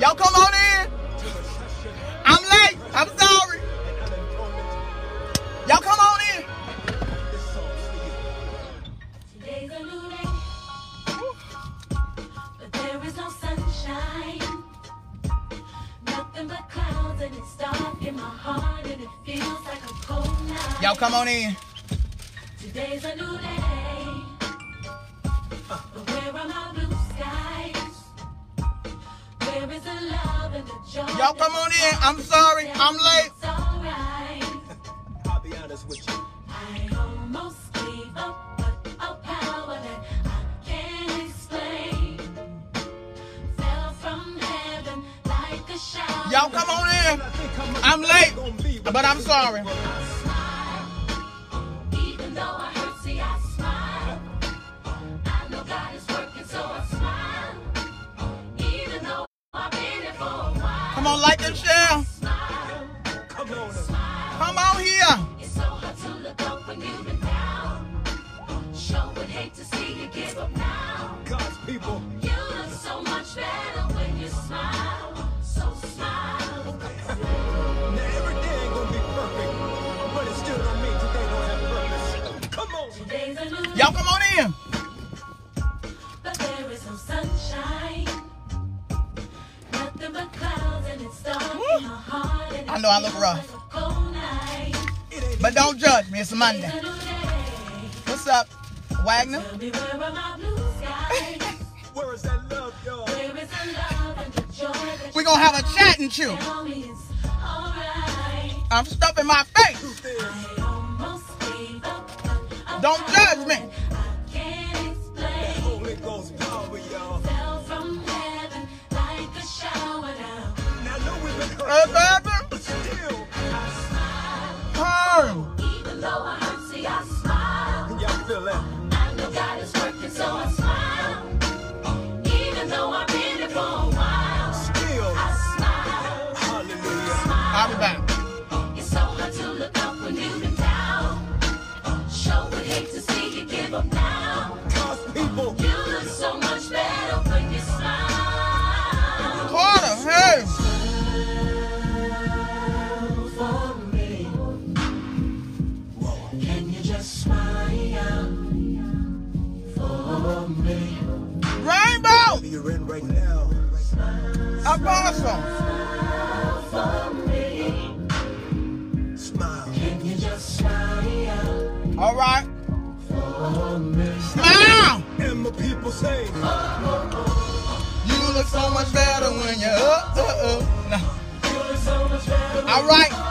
Y'all come to see you give up now. God's people. You look so much better when you smile. So smile. Now every day ain't gonna be perfect, but it still don't mean today don't have purpose. Come on. Today's a new Y'all come on in. but there is no sunshine. Nothing but clouds and it's dark in my heart. And I know I look rough. like a cold night. It ain't But don't judge me. It's It's Monday. a new day. What's up, Wagner? Tell me where are my blue skies? where is that love, y'all? Where is the love and the joy We're going to have a chat and chew. tell me it's alright. I'm stuffing my face. Truth is, I almost gave up, look up when you've been down. Would hate to see you give up now. God's people. You look so much better when you smile. Carter, hey. Can you just smile for me? Rainbow. You're in right now. Apostle. People say, You look so much better when you're up, uh, uh, uh. up, up. Now, You look so much better. all right.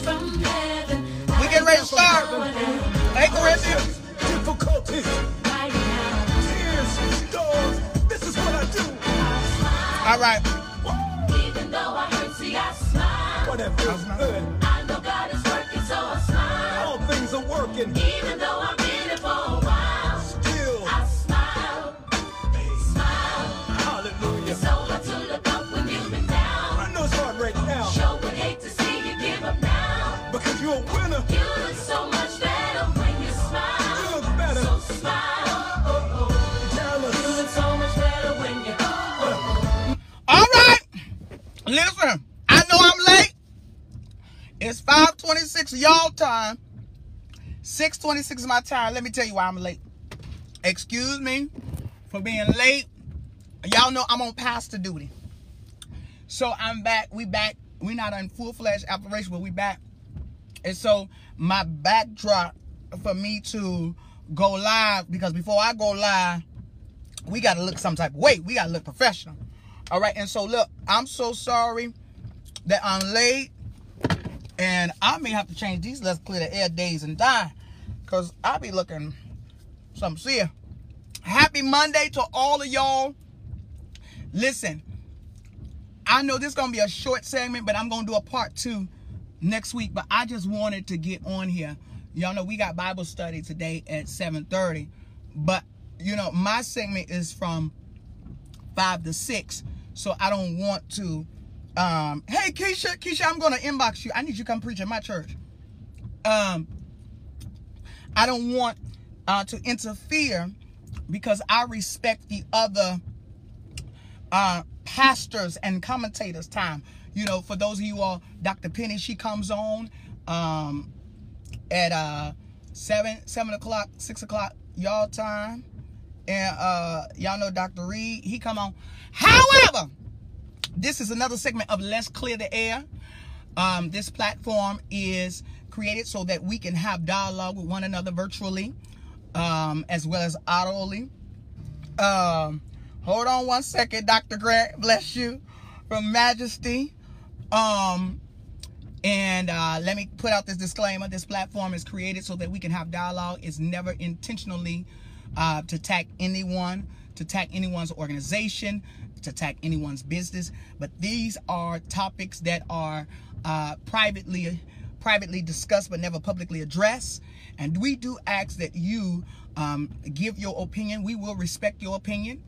We getting ready to start. Hey, Corinthians. Difficulties, tears, storms. This is what I do. All right. Even though I hurt, see, I smile. But that feels good. I know God is working, so I smile. All things are working. Even though I've Listen, I know I'm late. It's 526 y'all time. 626 is my time. Let me tell you why I'm late. Excuse me for being late. Y'all know I'm on pastor duty. So I'm back. We back. We not in full-fledged operation, but we back. And so my backdrop for me to go live, because before I go live, we got to look some type of way. We got to look professional. All right. And so, look, I'm so sorry that I'm late. And I may have to change these. Let's clear the air days and die. Because I'll be looking some see. ya. Happy Monday to all of y'all. Listen, I know this is gonna be a short segment, but I'm gonna do a part two next week. But I just wanted to get on here. Y'all know we got Bible study today at 7:30. But you know, my segment is from five to six. So I don't want to um hey Keisha, Keisha, I'm gonna inbox you. I need you to come preach at my church. Um I don't want uh to interfere because I respect the other uh pastors and commentators time. You know, for those of you all, Dr. Penny, she comes on um at uh seven, seven o'clock, six o'clock y'all time. And uh y'all know Dr. Reed, he come on. However, this is another segment of Let's Clear the Air. Um, this platform is created so that we can have dialogue with one another virtually, um, as well as orally. Um, hold on one second, Dr. Grant, bless you, from Majesty. Um, and uh, let me put out this disclaimer. This platform is created so that we can have dialogue. It's never intentionally uh, to attack anyone, to attack anyone's organization, to attack anyone's business. But these are topics that are uh, privately privately discussed but never publicly addressed. And we do ask that you um, give your opinion. We will respect your opinion.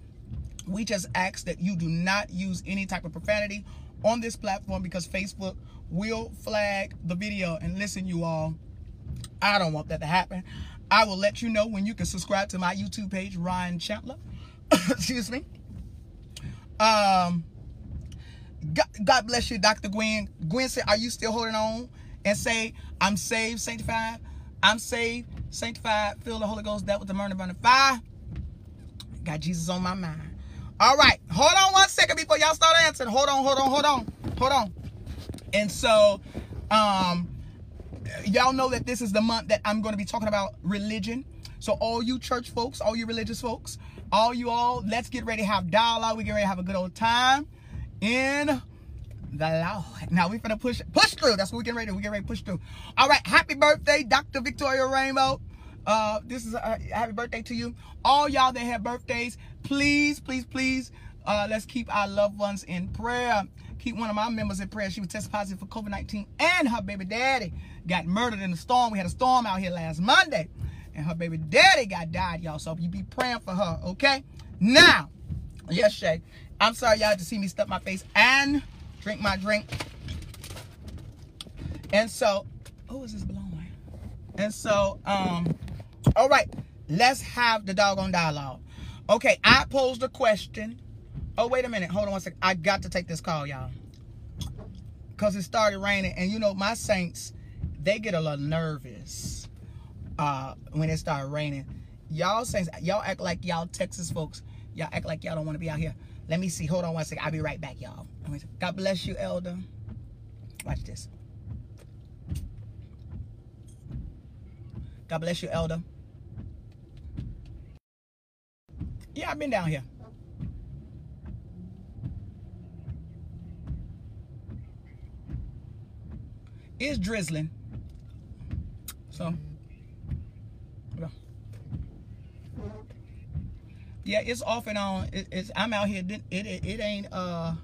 We just ask that you do not use any type of profanity on this platform because Facebook will flag the video. And listen, you all, I don't want that to happen. I will let you know when you can subscribe to my YouTube page, Ryan Chandler. Excuse me. Um, God, God bless you, Dr. Gwen. Gwen said, Are you still holding on? And say, I'm saved, sanctified. I'm saved, sanctified, filled the Holy Ghost, that with the murder burning fire. Got Jesus on my mind. All right, hold on one second before y'all start answering. Hold on, hold on, hold on, hold on. And so, um, y'all know that this is the month that I'm going to be talking about religion. So all you church folks, all you religious folks, all you all, let's get ready to have dialogue. We get ready to have a good old time in the Lord. Now we finna push push through. That's what we get ready to. We get ready to push through. All right. Happy birthday, Dr. Victoria Rainbow. Uh, this is a happy birthday to you. All y'all that have birthdays, please, please, please, uh, let's keep our loved ones in prayer. Keep one of my members in prayer. She was tested positive for COVID-19 and her baby daddy got murdered in a storm. We had a storm out here last Monday and her baby daddy got died, y'all. So you be praying for her, okay? Now, yes, Shay. I'm sorry y'all to see me stuff my face and drink my drink. And so, who is this blowing? And so, um, all right, let's have the doggone dialogue. Okay, I posed a question. Oh, wait a minute. Hold on one second. I got to take this call, y'all. Because it started raining. And you know, my saints, they get a little nervous uh, when it started raining. Y'all saints, y'all act like y'all Texas folks. Y'all act like y'all don't want to be out here. Let me see. Hold on one second. I'll be right back, y'all. God bless you, Elder. Watch this. God bless you, Elder. Yeah, I've been down here. It's drizzling. So, yeah. Yeah, it's off and on. It, it's I'm out here. It, it it ain't uh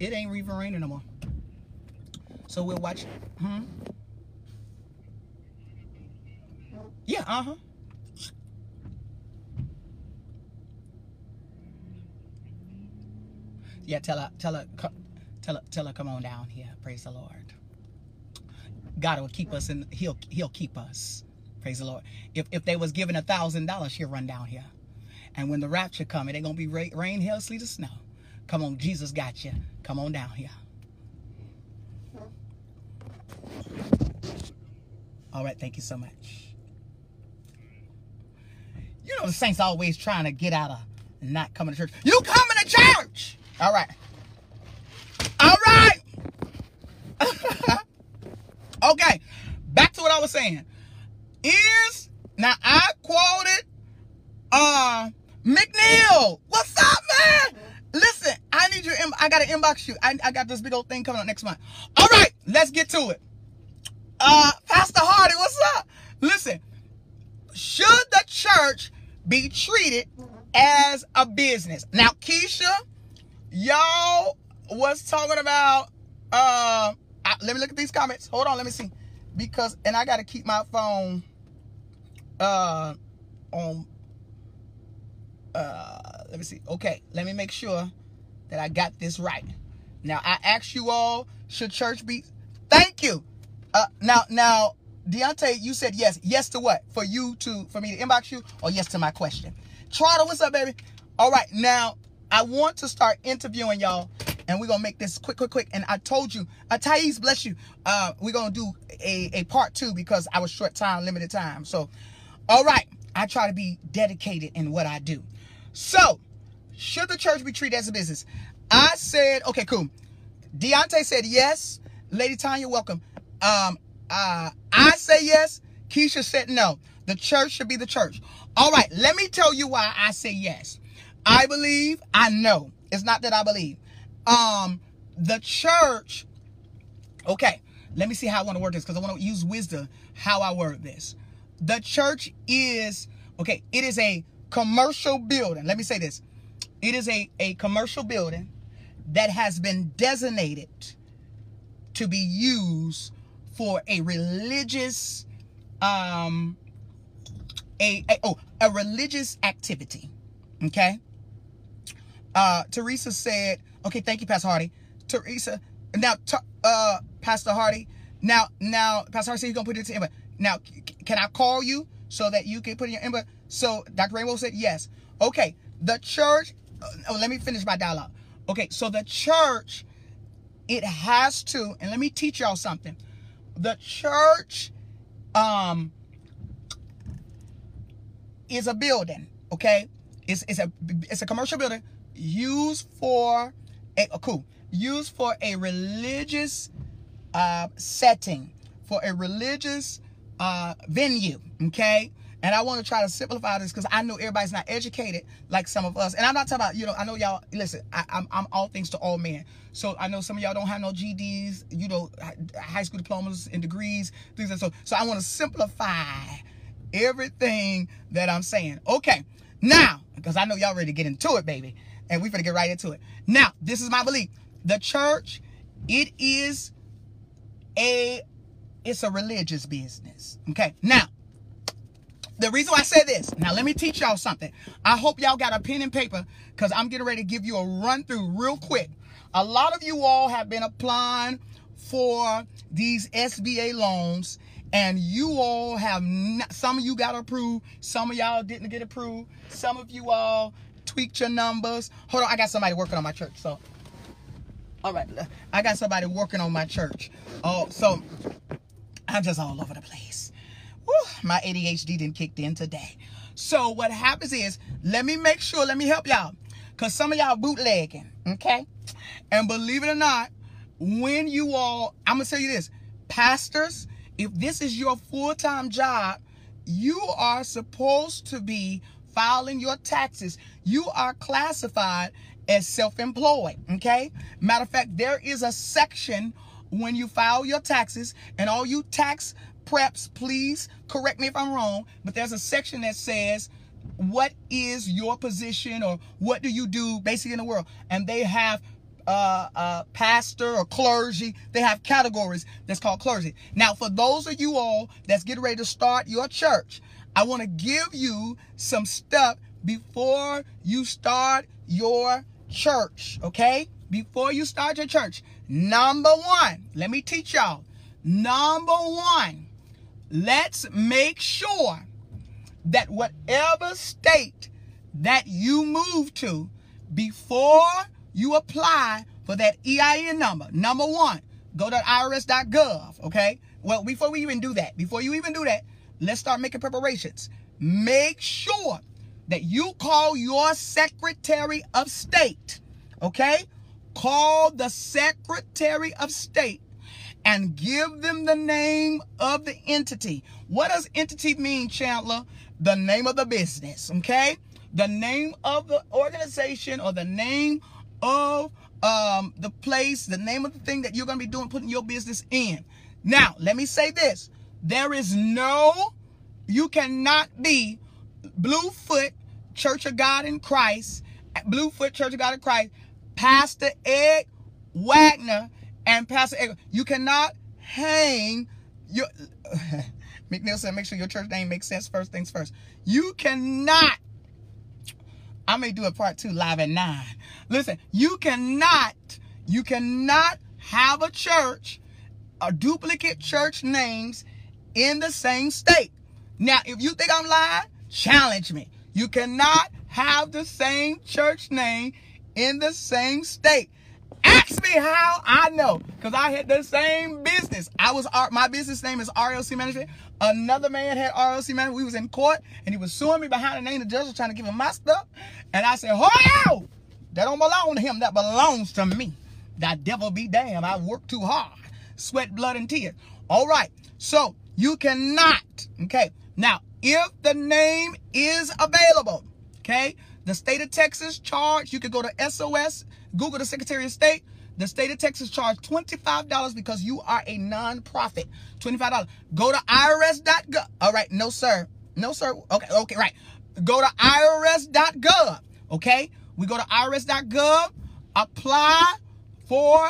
it ain't even raining no more. So we'll watch. Hmm. Yeah. Uh huh. Yeah. Tell her. Tell her. Tell her. Tell her. Come on down here. Praise the Lord. God will keep us and he'll he'll keep us. Praise the Lord. If if they was given a thousand dollars, she'll run down here. And when the rapture come, it ain't gonna be ra- rain, hail, sleet, or snow. Come on, Jesus got you. Come on down here. All right, thank you so much. You know the saints always trying to get out of not coming to church. You coming to church? All right. All right. Okay, back to what I was saying. Is now I quoted uh McNeil. What's up, man? Listen, I need your I gotta inbox you. I, I got this big old thing coming up next month. All right, let's get to it. Uh Pastor Hardy, what's up? Listen, should the church be treated as a business? Now, Keisha, y'all was talking about uh I- let me look at these comments. Hold on, let me see. Because and I gotta keep my phone uh on uh let me see. Okay, let me make sure that I got this right. Now I asked you all, should church be thank you. Uh now now Deontay, you said yes. Yes to what? For you to for me to inbox you or yes to my question? Trotter, what's up, baby? All right, now I want to start interviewing y'all, and we're gonna make this quick, quick, quick. And I told you, uh, Thais, bless you. Uh, we're gonna do a, a part two because I was short time, limited time. So, all right, I try to be dedicated in what I do. So, should the church be treated as a business? I said, okay, cool. Deontay said yes. Lady Tanya, welcome. Um, uh, I say yes. Keisha said no. The church should be the church. All right, let me tell you why I say yes. I believe, I know. It's not that I believe. Um, the church, okay, let me see how I want to word this because I want to use wisdom how I word this. The church is, okay, it is a commercial building. Let me say this. It is a, a commercial building that has been designated to be used for a religious um a, a oh a religious activity. Okay? Uh teresa said okay thank you pastor hardy. Teresa now uh pastor hardy now now pastor hardy said he's gonna put it to inbox now can i call you so that you can put in your inbox. So dr rainbow said yes. Okay the church oh, let me finish my dialogue. Okay so the church it has to and let me teach y'all something. The church um is a building okay? It's, it's a it's a commercial building used for a oh, cool. Used for a religious uh setting for a religious uh venue okay and I want to try to simplify this because I know everybody's not educated like some of us. And I'm not talking about, you know, I know y'all, listen, I, I'm, I'm all things to all men. So I know some of y'all don't have no GEDs, you know, high school diplomas and degrees, things like so. So I want to simplify everything that I'm saying. Okay, now, because I know y'all ready to get into it, baby. And we're going to get right into it. Now, this is my belief. The church, it is a, it's a religious business. Okay, now, the reason I say this, now let me teach y'all something. I hope y'all got a pen and paper because I'm getting ready to give you a run through real quick. A lot of you all have been applying for these SBA loans and you all have not, some of you got approved, some of y'all didn't get approved, some of you all tweaked your numbers. Hold on, I got somebody working on my church. So, all right, I got somebody working on my church. Oh, so I'm just all over the place. My ADHD didn't kick in today. So what happens is, let me make sure, let me help y'all. Cause some of y'all bootlegging, okay? And believe it or not, when you all, I'm gonna tell you this, pastors, if this is your full-time job, you are supposed to be filing your taxes. You are classified as self-employed, okay? Matter of fact, there is a section when you file your taxes, and all you tax preps, please correct me if I'm wrong, but there's a section that says what is your position or what do you do basically in the world, and they have uh, uh, pastor or clergy. They have categories that's called clergy. Now, for those of you all that's getting ready to start your church, I want to give you some stuff before you start your church, okay? Before you start your church. Number one, let me teach y'all. Number one, let's make sure that whatever state that you move to before you apply for that EIN number, number one, go to irs.gov, okay? Well, before we even do that, before you even do that, let's start making preparations. Make sure that you call your Secretary of State, okay? Call the Secretary of State and give them the name of the entity. What does entity mean, Chandler? The name of the business, okay? The name of the organization or the name of um, the place, the name of the thing that you're going to be doing, putting your business in. Now, let me say this. There is no, you cannot be Bluefoot Church of God in Christ, Bluefoot Church of God in Christ, Pastor Ed, Wagner and Pastor Egger. You cannot hang your McNeil said make sure your church name makes sense first things first. You cannot I may do a part two live at nine. Listen, you cannot, you cannot have a church, a duplicate church names in the same state. Now, if you think I'm lying, challenge me. You cannot have the same church name in the same state. Ask me how I know, because I had the same business. I was my business name is RLC Management. Another man had RLC Management. We was in court, and he was suing me behind the name. The judge was trying to give him my stuff, and I said, "Oh, that don't belong to him. That belongs to me. That devil be damned. I worked too hard, sweat, blood, and tears. All right, so you cannot. Okay, now if the name is available, okay, the state of Texas charge. You could go to SOS Google the Secretary of State. The state of Texas charged $25 because you are a nonprofit. $25. Go to irs.gov. All right, no sir. No sir. Okay, okay, right. Go to irs.gov. Okay? We go to irs.gov, apply for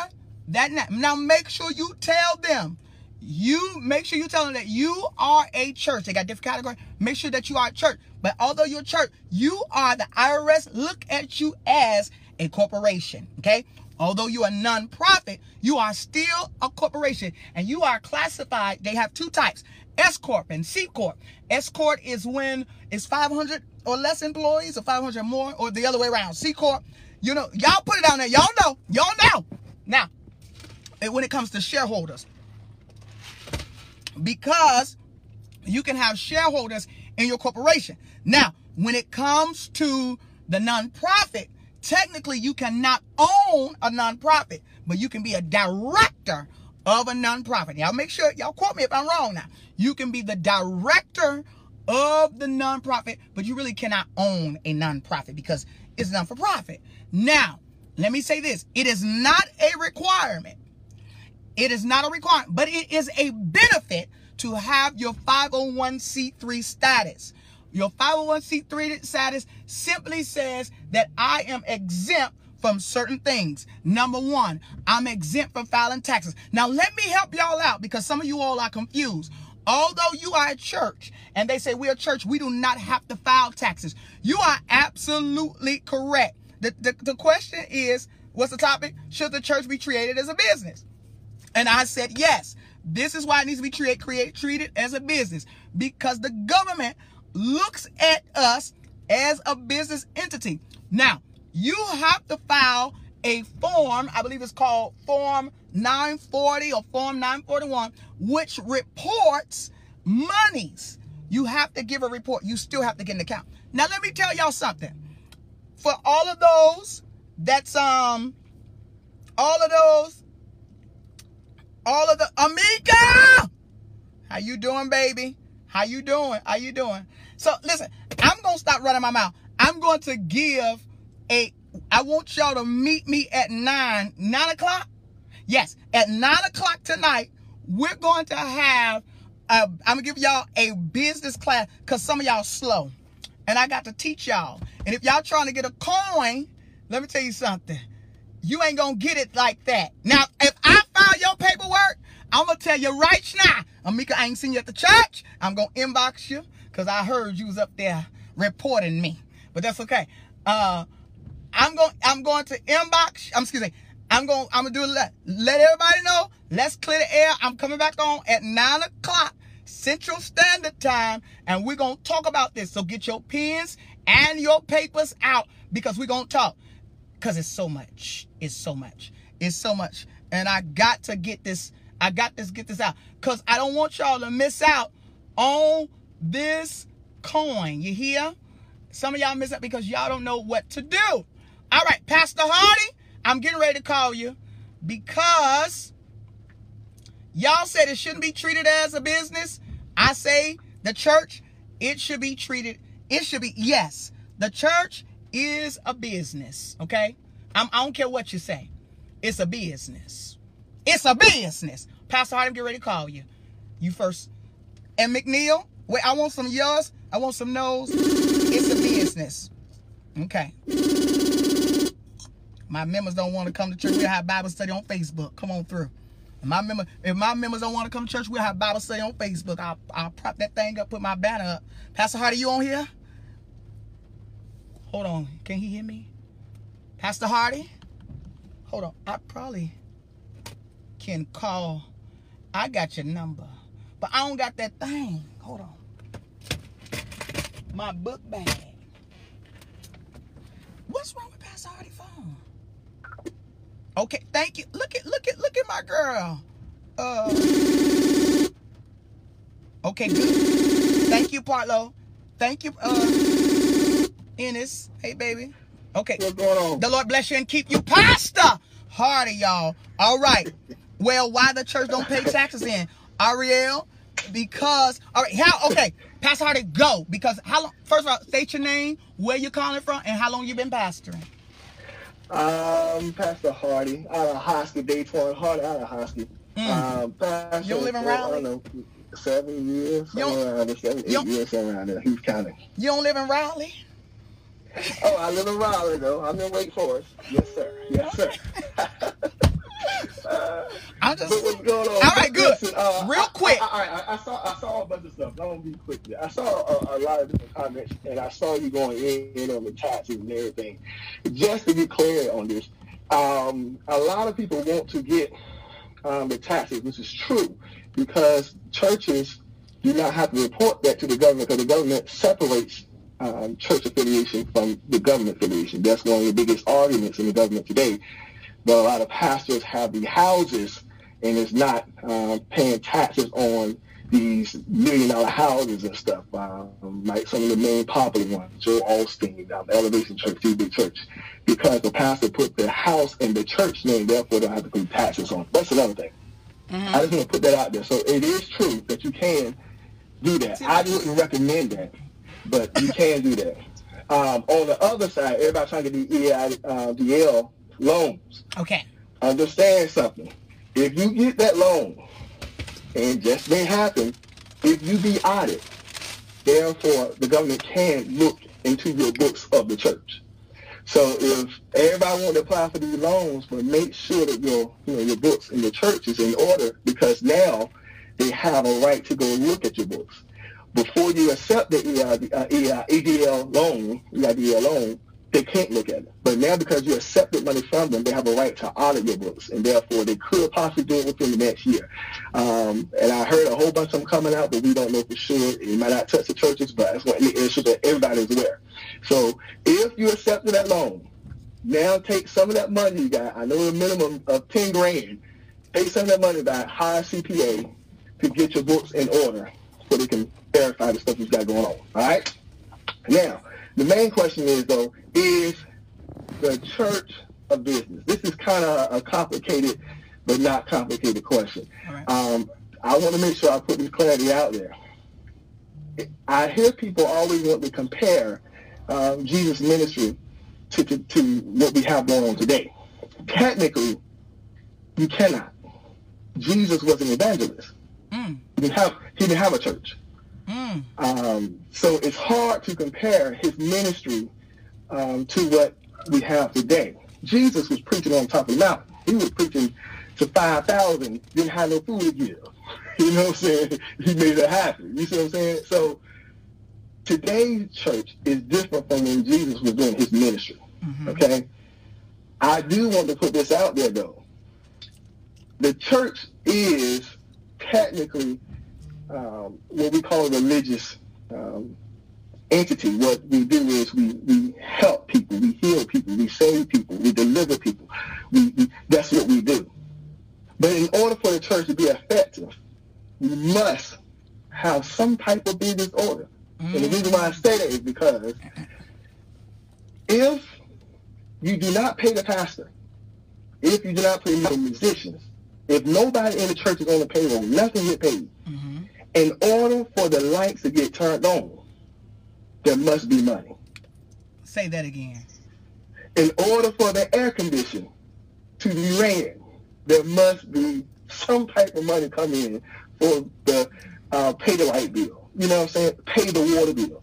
that now. Now make sure you tell them. You make sure you tell them that you are a church. They got different categories. Make sure that you are a church. But although you're a church, you are the IRS look at you as a corporation. Okay. Although you are non-profit, you are still a corporation and you are classified. They have two types, S Corp and C Corp. S Corp is when it's 500 or less employees or 500 more or the other way around. C Corp, you know, y'all put it down there. Y'all know, y'all know. Now, when it comes to shareholders, because you can have shareholders in your corporation. Now, when it comes to the nonprofit, technically you cannot own a nonprofit, but you can be a director of a nonprofit. Y'all make sure, y'all quote me if I'm wrong now. You can be the director of the nonprofit, but you really cannot own a nonprofit because it's not for profit. Now, let me say this. It is not a requirement. It is not a requirement, but it is a benefit to have your 501c3 status. Your 501c3 status simply says that I am exempt from certain things. Number one, I'm exempt from filing taxes. Now, let me help y'all out because some of you all are confused. Although you are a church and they say we're a church, we do not have to file taxes. You are absolutely correct. The, the, the question is, what's the topic? Should the church be treated as a business? And I said, yes. This is why it needs to be treated, create, treated as a business because the government looks at us as a business entity. Now, you have to file a form, I believe it's called Form 940 or Form 941, which reports monies. You have to give a report. You still have to get an account. Now, let me tell y'all something. For all of those that's, um, all of those, all of the, Amica! How you doing, baby? How you doing? How you doing? So listen, I'm gonna stop running my mouth. I'm going to give a. I want y'all to meet me at nine, nine o'clock. Yes, at nine o'clock tonight, we're going to have. A, I'm gonna give y'all a business class because some of y'all slow, and I got to teach y'all. And if y'all trying to get a coin, let me tell you something. You ain't gonna get it like that. Now, if I file your paperwork, I'm gonna tell you right now, Amika, I ain't seen you at the church. I'm gonna inbox you because I heard you was up there reporting me. But that's okay. Uh, I'm going. I'm going to inbox. I'm excuse me. I'm going. I'm gonna do let let everybody know. Let's clear the air. I'm coming back on at nine o'clock Central Standard Time, and we're gonna talk about this. So get your pens and your papers out because we're gonna talk. Cause it's so much. It's so much. It's so much. And I got to get this I got this, get this out. Because I don't want y'all to miss out on this coin. You hear? Some of y'all miss out because y'all don't know what to do. All right, Pastor Hardy, I'm getting ready to call you because y'all said it shouldn't be treated as a business. I say the church, it should be treated, it should be, yes, the church is a business, okay? I'm, I don't care what you say. It's a business. It's a business. Pastor Hardy, get ready to call you. You first. And McNeil, wait, I want some yours. I want some no's. It's a business. Okay. My members don't want to come to church. We'll have Bible study on Facebook. Come on through. My member, if my members don't want to come to church, we'll have Bible study on Facebook. I'll, I'll prop that thing up, put my banner up. Pastor Hardy, you on here? Hold on. Can he hear me? Pastor Hardy? Hold on. I probably can call. I got your number. But I don't got that thing. Hold on. My book bag. What's wrong with Pastor Hardy phone? Okay, thank you. Look at look at look at my girl. Uh Okay, good. Thank you, Partlow. Thank you, uh Ennis. Hey baby. Okay. What's going on? The Lord bless you and keep you, Pastor Hardy, y'all. All right. Well, why the church don't pay taxes in? Ariel, because all right, how okay, Pastor Hardy, go. Because how long first of all, state your name, where you calling from, and how long you been pastoring. Um, Pastor Hardy out of Hosky, Daytona Hardy out of Hosky. Mm. Um, Pastor, You don't live in Raleigh? I don't know, seven years, You don't- somewhere around there, seven, eight years, somewhere around there. He's counting. You don't live in Raleigh? Oh, I live in Raleigh though. I'm in Wake Forest. Yes, sir. Yes, sir. I'm just But what's going on? All right, good. Listen, uh, Real quick. I, I, I, I saw I saw a bunch of stuff. I'm gonna be quick. I saw a, a lot of different comments, and I saw you going in, in on the taxes and everything. Just to be clear on this, um, a lot of people want to get um, the taxes, which is true, because churches do not have to report that to the government because the government separates um, church affiliation from the government affiliation. That's one of the biggest arguments in the government today. But a lot of pastors have the houses and is not um, paying taxes on these million dollar houses and stuff. Um, like some of the main popular ones, Joel Osteen, um, Elevation Church, T Big Church, because the pastor put the house in the church name, therefore they don't have to pay taxes on it. That's another thing. Mhm. I just want to put that out there. So it is true that you can do that. I wouldn't recommend that, but you can do that. Um, on the other side, everybody trying to get the EIDL loans Okay. understand something. If you get that loan, and just may happen, if you be audited, therefore the government can look into your books of the church. So if everybody want to apply for these loans, but make sure that your you know your books in your church is in order because now they have a right to go look at your books. Before you accept the EID, uh, EI, EDL loan, EIDL loan, they can't look at it. But now because you accepted money from them, they have a right to audit your books, and therefore they could possibly do it within the next year. Um, and I heard a whole bunch of them coming out, but we don't know for sure. It might not touch the churches, but that's what it's so that everybody is aware. So if you accepted that loan, now take some of that money you got. I know a minimum of ten grand. Take some of that money by hire CPA to get your books in order so they can verify the stuff you've got going on. All right. Now, the main question is though, is the church a business? This is kind of a complicated, but not complicated question. Right. Um, I want to make sure I put this clarity out there. I hear people always want to compare um, Jesus' ministry to, to, to what we have going on today. Technically, you cannot. Jesus was an evangelist. Mm. He didn't have, he didn't have a church. Mm. Um, so it's hard to compare his ministry um, to what we have today. Jesus was preaching on top of the mountain. He was preaching to 5,000, didn't have no food to give. You know what I'm saying? He made it happen. You see what I'm saying? So today's church is different from when Jesus was doing his ministry. Mhm. Okay? I do want to put this out there, though. The church is technically um, what we call a religious um, entity. What we do is we, we help people, we heal people, we save people, we deliver people. We, we, that's what we do. But in order for the church to be effective, we must have some type of business order. And the reason why I say that is because if you do not pay the pastor, if you do not pay the musicians, if nobody in the church is on the payroll, nothing get paid. In order for the lights to get turned on, there must be money. Say that again. In order for the air condition to be ran, there must be some type of money come in for the uh, pay the light bill. You know what I'm saying? Pay the water bill.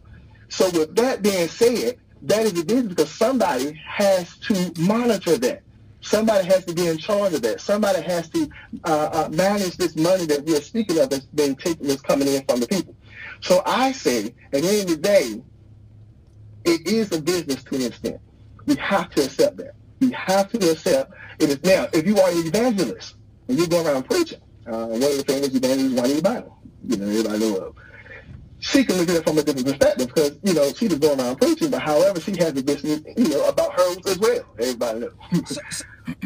So with that being said, that is a business because somebody has to monitor that. Somebody has to be in charge of that. Somebody has to uh, uh, manage this money that we are speaking of that's being taken, that's coming in from the people. So I say, at the end of the day, it is a business to an extent. We have to accept that. We have to accept it is now. If you are an evangelist and you go around preaching, uh, one of the famous evangelists, Juanita Bynum, you know, everybody know of. She can look at it from a different perspective because, you know, she was going around preaching, but however, she has a business, you know, about her as well. Everybody knows.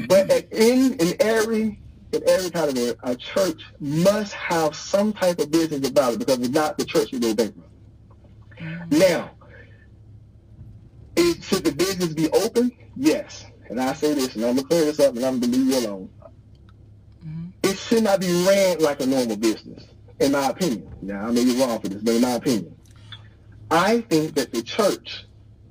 But at, in, in every in every category, a church must have some type of business about it because if not, the church will go bankrupt. Now, it, should the business be open? Yes. And I say this, and I'm going to clear this up, and I'm going to leave you alone. Mm-hmm. It should not be ran like a normal business, in my opinion. Now, I may be wrong for this, but in my opinion. I think that the church,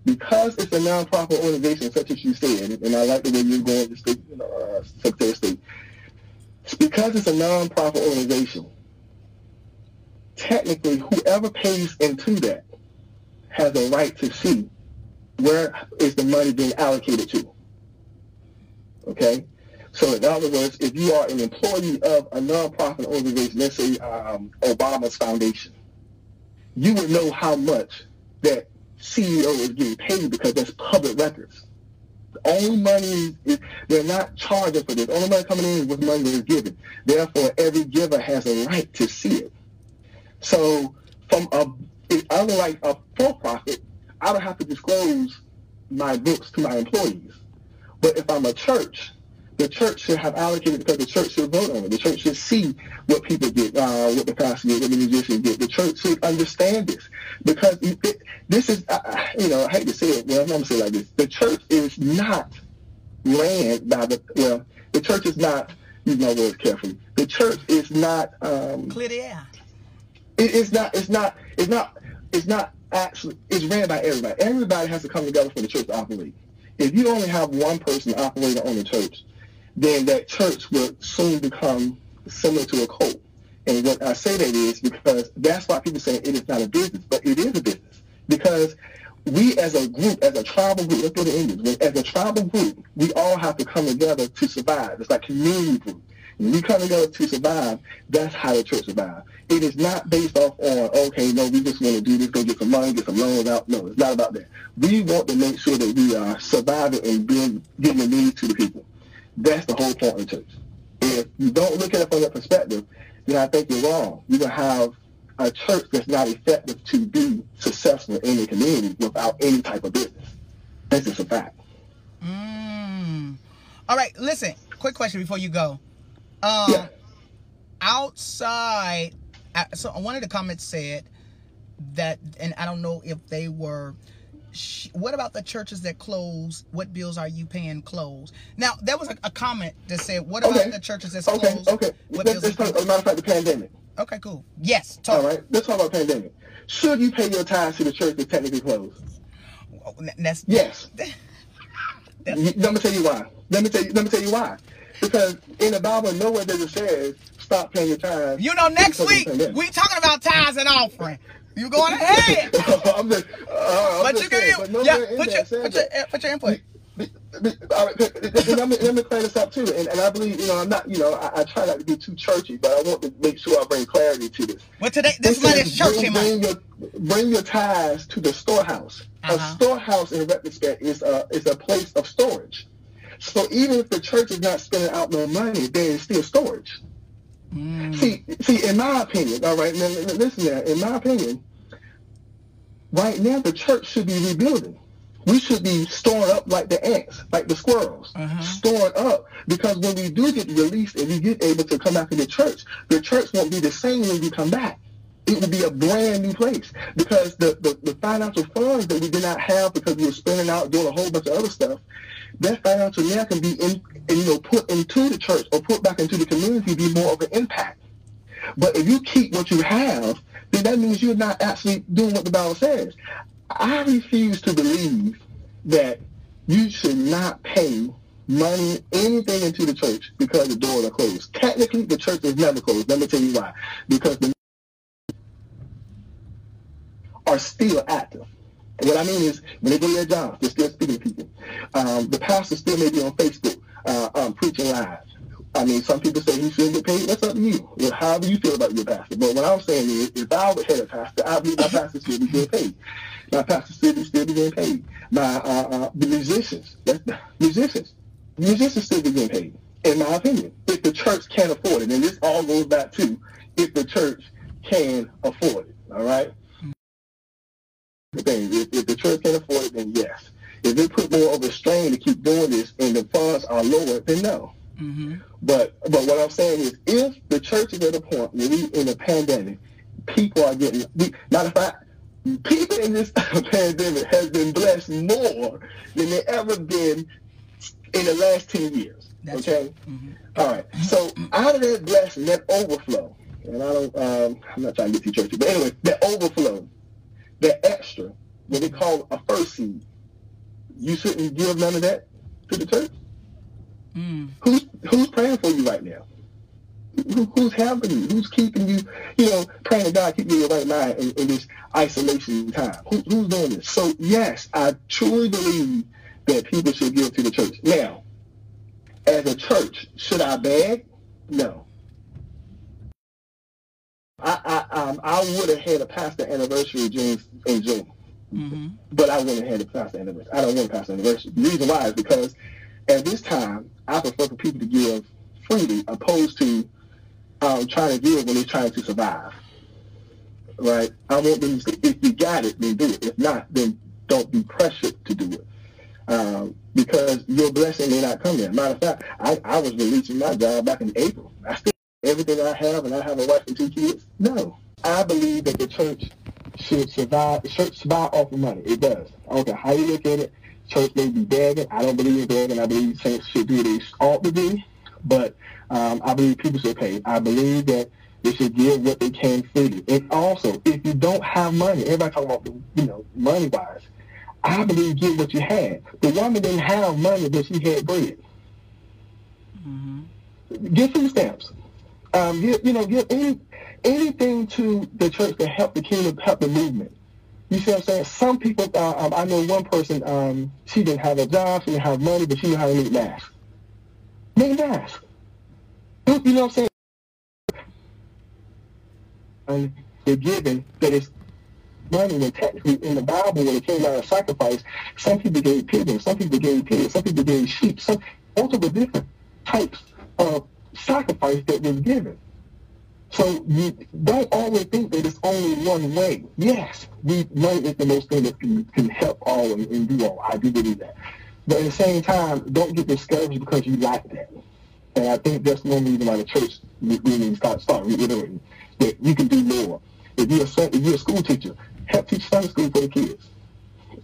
because it's a nonprofit organization, such as you said, and I like the way you're going to state, you know, uh, Secretary of State, it's because it's a nonprofit organization, technically, whoever pays into that has a right to see where is the money being allocated to. Okay? So in other words, if you are an employee of a nonprofit organization, let's say um, Obama's foundation, you would know how much that CEO is getting paid because that's public records. The only money is, they're not charging for this. The only money coming in is what money is given. Therefore, every giver has a right to see it. So from a, unlike a for-profit, I don't have to disclose my books to my employees. But if I'm a church, the church should have allocated because the church should vote on it. The church should see what people get, uh, what the pastor get, what the musicians get. The church should understand this because it, this is, uh, you know, I hate to say it. Well, I'm going to say it like this: the church is not ran by the well. The church is not. Use my words carefully. The church is not. Um, Clear the air. it, it's not. It's not. It's not. It's not actually. It's ran by everybody. Everybody has to come together for the church to operate. If you only have one person operating on the church, then that church will soon become similar to a cult. And what I say that is because that's why people say it is not a business, but it is a business because we as a group, as a tribal group, let's go to Indians, as a tribal group, we all have to come together to survive. It's like community group. When we come together to survive, that's how the church survives. It is not based off on, okay, no, we just want to do this, go get some money, get some loans out. No, it's not about that. We want to make sure that we are surviving and being, getting the needs to the people. That's the whole point of the church. If you don't look at it from that perspective, then I think you're wrong. You're going to have a church that's not effective to be successful in the community without any type of business. That's just a fact. Mm. All right, listen. Quick question before you go. Um, Yeah. outside, so one of the comments said that, and I don't know if they were. Sh- What about the churches that close? What bills are you paying close? Now there was a, a comment that said, "What about Okay. the churches that's Okay, closed? okay. What Let's, bills are let's talk, as a closed?" matter of fact, the pandemic. Okay, cool. Yes, talk. All right, let's talk about pandemic. Should you pay your tithes to the church that's technically closed? Oh, That's Yes. That's- Let me tell you why. Let me tell you. Let me tell you why. Because in the Bible, nowhere does it say stop paying your tithes. You know, next week we talking about tithes and offering. You going ahead? I'm just, uh, I'm but just you can but nowhere yeah, put your put your put your input. All right, me, let me clear this up too, and, and I believe you know I'm not you know I, I try not to be too churchy, but I want to make sure I bring clarity to this. Well, today this money is churchy bring, money. bring your bring your tithes to the storehouse. Uh-huh. A storehouse in retrospect is a is a place of storage. So even if the church is not spending out no money, there is still storage. Mm. See, see, in my opinion, all right, now, now, listen there. In my opinion, right now the church should be rebuilding. We should be storing up like the ants, like the squirrels, Uh-huh. storing up. Because when we do get released and we get able to come back to the church, the church won't be the same when we come back. It will be a brand new place because the, the, the financial funds that we did not have because we were spending out doing a whole bunch of other stuff, that financial now can be in, you know put into the church or put back into the community, be more of an impact. But if you keep what you have, then that means you're not actually doing what the Bible says. I refuse to believe that you should not pay money, anything into the church because the doors are closed. Technically, the church is never closed. Let me tell you why. Because the are still active. What I mean is, when they go to their jobs, they're still speaking to people. Um, the pastor still may be on Facebook uh, um, preaching live. I mean, some people say he shouldn't get paid. That's up to you. Well, however you feel about your pastor. But what I'm saying is, if I was head of pastor, I believe my pastor should be getting paid. My pastor should still be getting paid. My uh, uh, the musicians, that's, musicians, musicians still be getting paid. In my opinion, if the church can't afford it, and this all goes back to if the church can afford it. All right. The thing, if, if the church can't afford it, then yes. If they put more of a strain to keep doing this and the funds are lower, then no. Mm-hmm. But but what I'm saying is, if the church is at a point where we in a pandemic, people are getting. We, matter of fact, people in this pandemic has been blessed more than they ever been in the last ten years. That's okay. Mhm. All right. So out of that blessing, that overflow, and I don't. Um, I'm not trying to get too churchy, but anyway, that overflow, that extra, what they call a first seed, you shouldn't give none of that to the church. Mm. Who's who's praying for you right now? Who, who's helping you? Who's keeping you? You know, praying to God keep you in your right mind in, in this isolation time. Who, who's doing this? So yes, I truly believe that people should give to the church. Now, as a church, should I beg? No. I I um, I would have had a pastor anniversary June in June Mm-hmm. but I wouldn't have had a pastor anniversary. I don't want a pastor anniversary. The reason why is because at this time, I prefer for people to give freely opposed to um, trying to give when they're trying to survive. Right? I want them to say, if you got it, then do it. If not, then don't be pressured to do it. Um, because your blessing may not come there. Matter of fact, I, I was releasing my job back in April. I still everything I have and I have a wife and two kids. No. I believe that the church should survive. The church survive off of money. It does. I don't care how you look at it. Church may be begging. I don't believe in begging. I believe saints should do what they ought to do. But um, I believe people should pay. I believe that they should give what they can freely. And also, if you don't have money, everybody talking about you know money wise. I believe give what you had. The woman didn't have money, but she had bread. Mm-hmm. Give food stamps. Um, give, you know, give any anything to the church to help the kingdom, help the movement. You see what I'm saying? Some people, uh, um, I know one person, um, she didn't have a job, she didn't have money, but she knew how to make masks. Make masks. You you know what I'm saying? And they're given that it's money and technically in the Bible when it came out of sacrifice, some people gave pigeons, some people gave pigs, some people gave sheep, some multiple different types of sacrifice that was given. So you don't always think that it's only one way. Yes, we money is the most thing that can, can help all and, and do all. I do believe that. But at the same time, don't get discouraged because you lack that. And I think that's one reason why the church to start, start reiterating that you can do more. If you're a, if you're a school teacher, help teach Sunday school for the kids.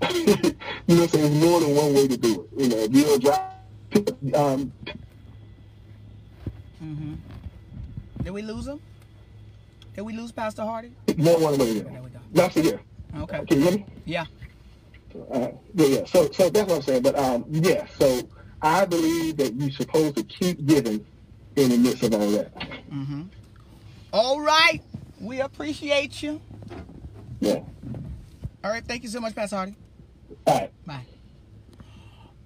you know what I'm saying? There's more than one way to do it. You know, if you're a driver, um, Mm-hmm. Did we lose him? Did we lose Pastor Hardy? more one do There it. we go. That's the year. Okay. Can you hear me? Yeah. Uh, yeah, yeah. So, so that's what I'm saying. But um, yeah. So I believe that you're supposed to keep giving in the midst of all that. Mm-hmm. All right. We appreciate you. Yeah. All right. Thank you so much, Pastor Hardy. All right. Bye.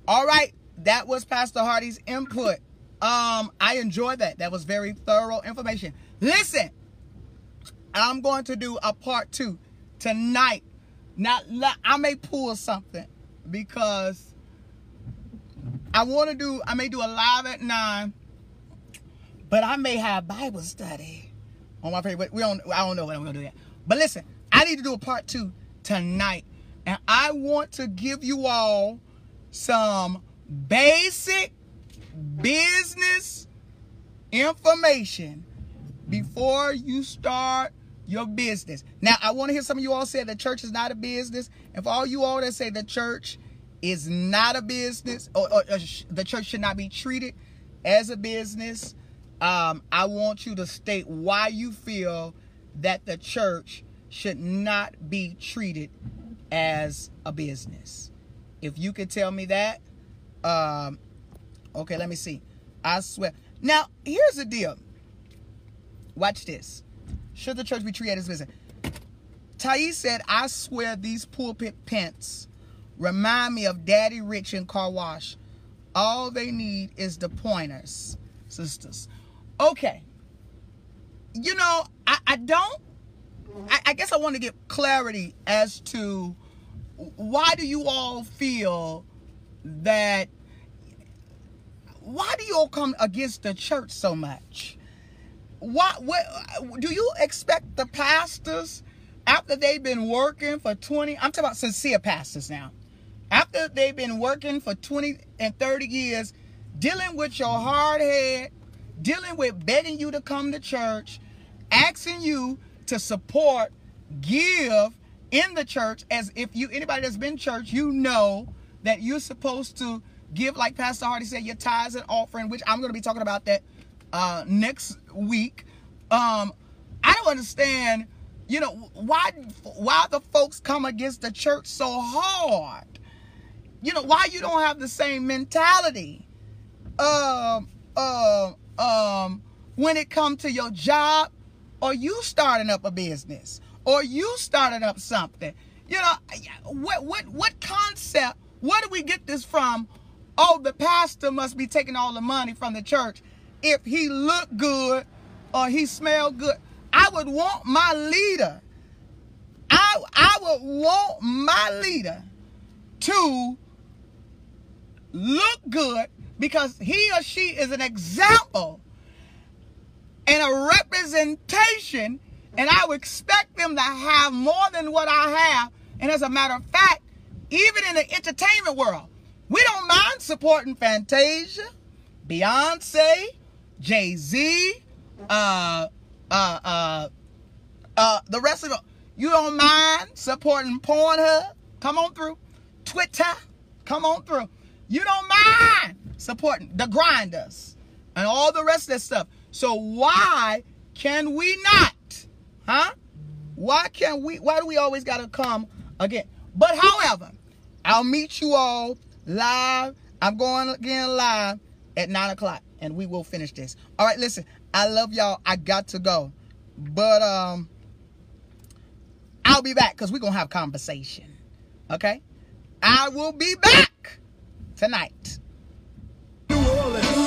All right. That was Pastor Hardy's input. Um, I enjoyed that. That was very thorough information. Listen, I'm going to do a part two tonight. Now, I may pull something because I want to do, I may do a live at nine, but I may have Bible study on my favorite. We don't, I don't know what I'm going to do yet. But listen, I need to do a part two tonight. And I want to give you all some basic business information before you start your business. Now, I want to hear some of you all say the church is not a business. And for all you all that say the church is not a business or, or, or the church should not be treated as a business, um, I want you to state why you feel that the church should not be treated as a business. If you could tell me that, um, okay, let me see. I swear. Now, here's the deal. Watch this. Should the church be treated as business? Thais said, I swear these pulpit pants remind me of Daddy Rich and Car Wash. All they need is the pointers, sisters. Okay. You know, I, I don't, I, I guess I want to get clarity as to why do you all feel that, why do you all come against the church so much? What, what do you expect the pastors after they've been working for 20 I'm talking about sincere pastors now. After they've been working for 20 and 30 years dealing with your hard head, dealing with begging you to come to church, asking you to support, give in the church as if you anybody that's been church, you know that you're supposed to give like Pastor Hardy said your tithes and offering, which I'm going to be talking about that uh, next week. Um, I don't understand, you know, why why the folks come against the church so hard. You know, why you don't have the same mentality. Um, um, um, when it comes to your job, or you starting up a business, or you starting up something. You know, what what what concept? Where do we get this from? Oh, the pastor must be taking all the money from the church if he look good or he smell good. I would want my leader. I I would want my leader to look good because he or she is an example and a representation and I would expect them to have more than what I have. And as a matter of fact, even in the entertainment world, we don't mind supporting Fantasia, Beyonce, Jay Z, uh, uh, uh, uh, the rest of. You don't mind supporting Pornhub? Come on through. Twitter? Come on through. You don't mind supporting the grinders and all the rest of that stuff. So why can we not? Huh? Why can't we? Why do we always got to come again? But however, I'll meet you all live. I'm going again live at 9 o'clock, and we will finish this. All right, listen, I love y'all. I got to go. But um, I'll be back because we're going to have conversation. Okay? I will be back tonight. New Orleans.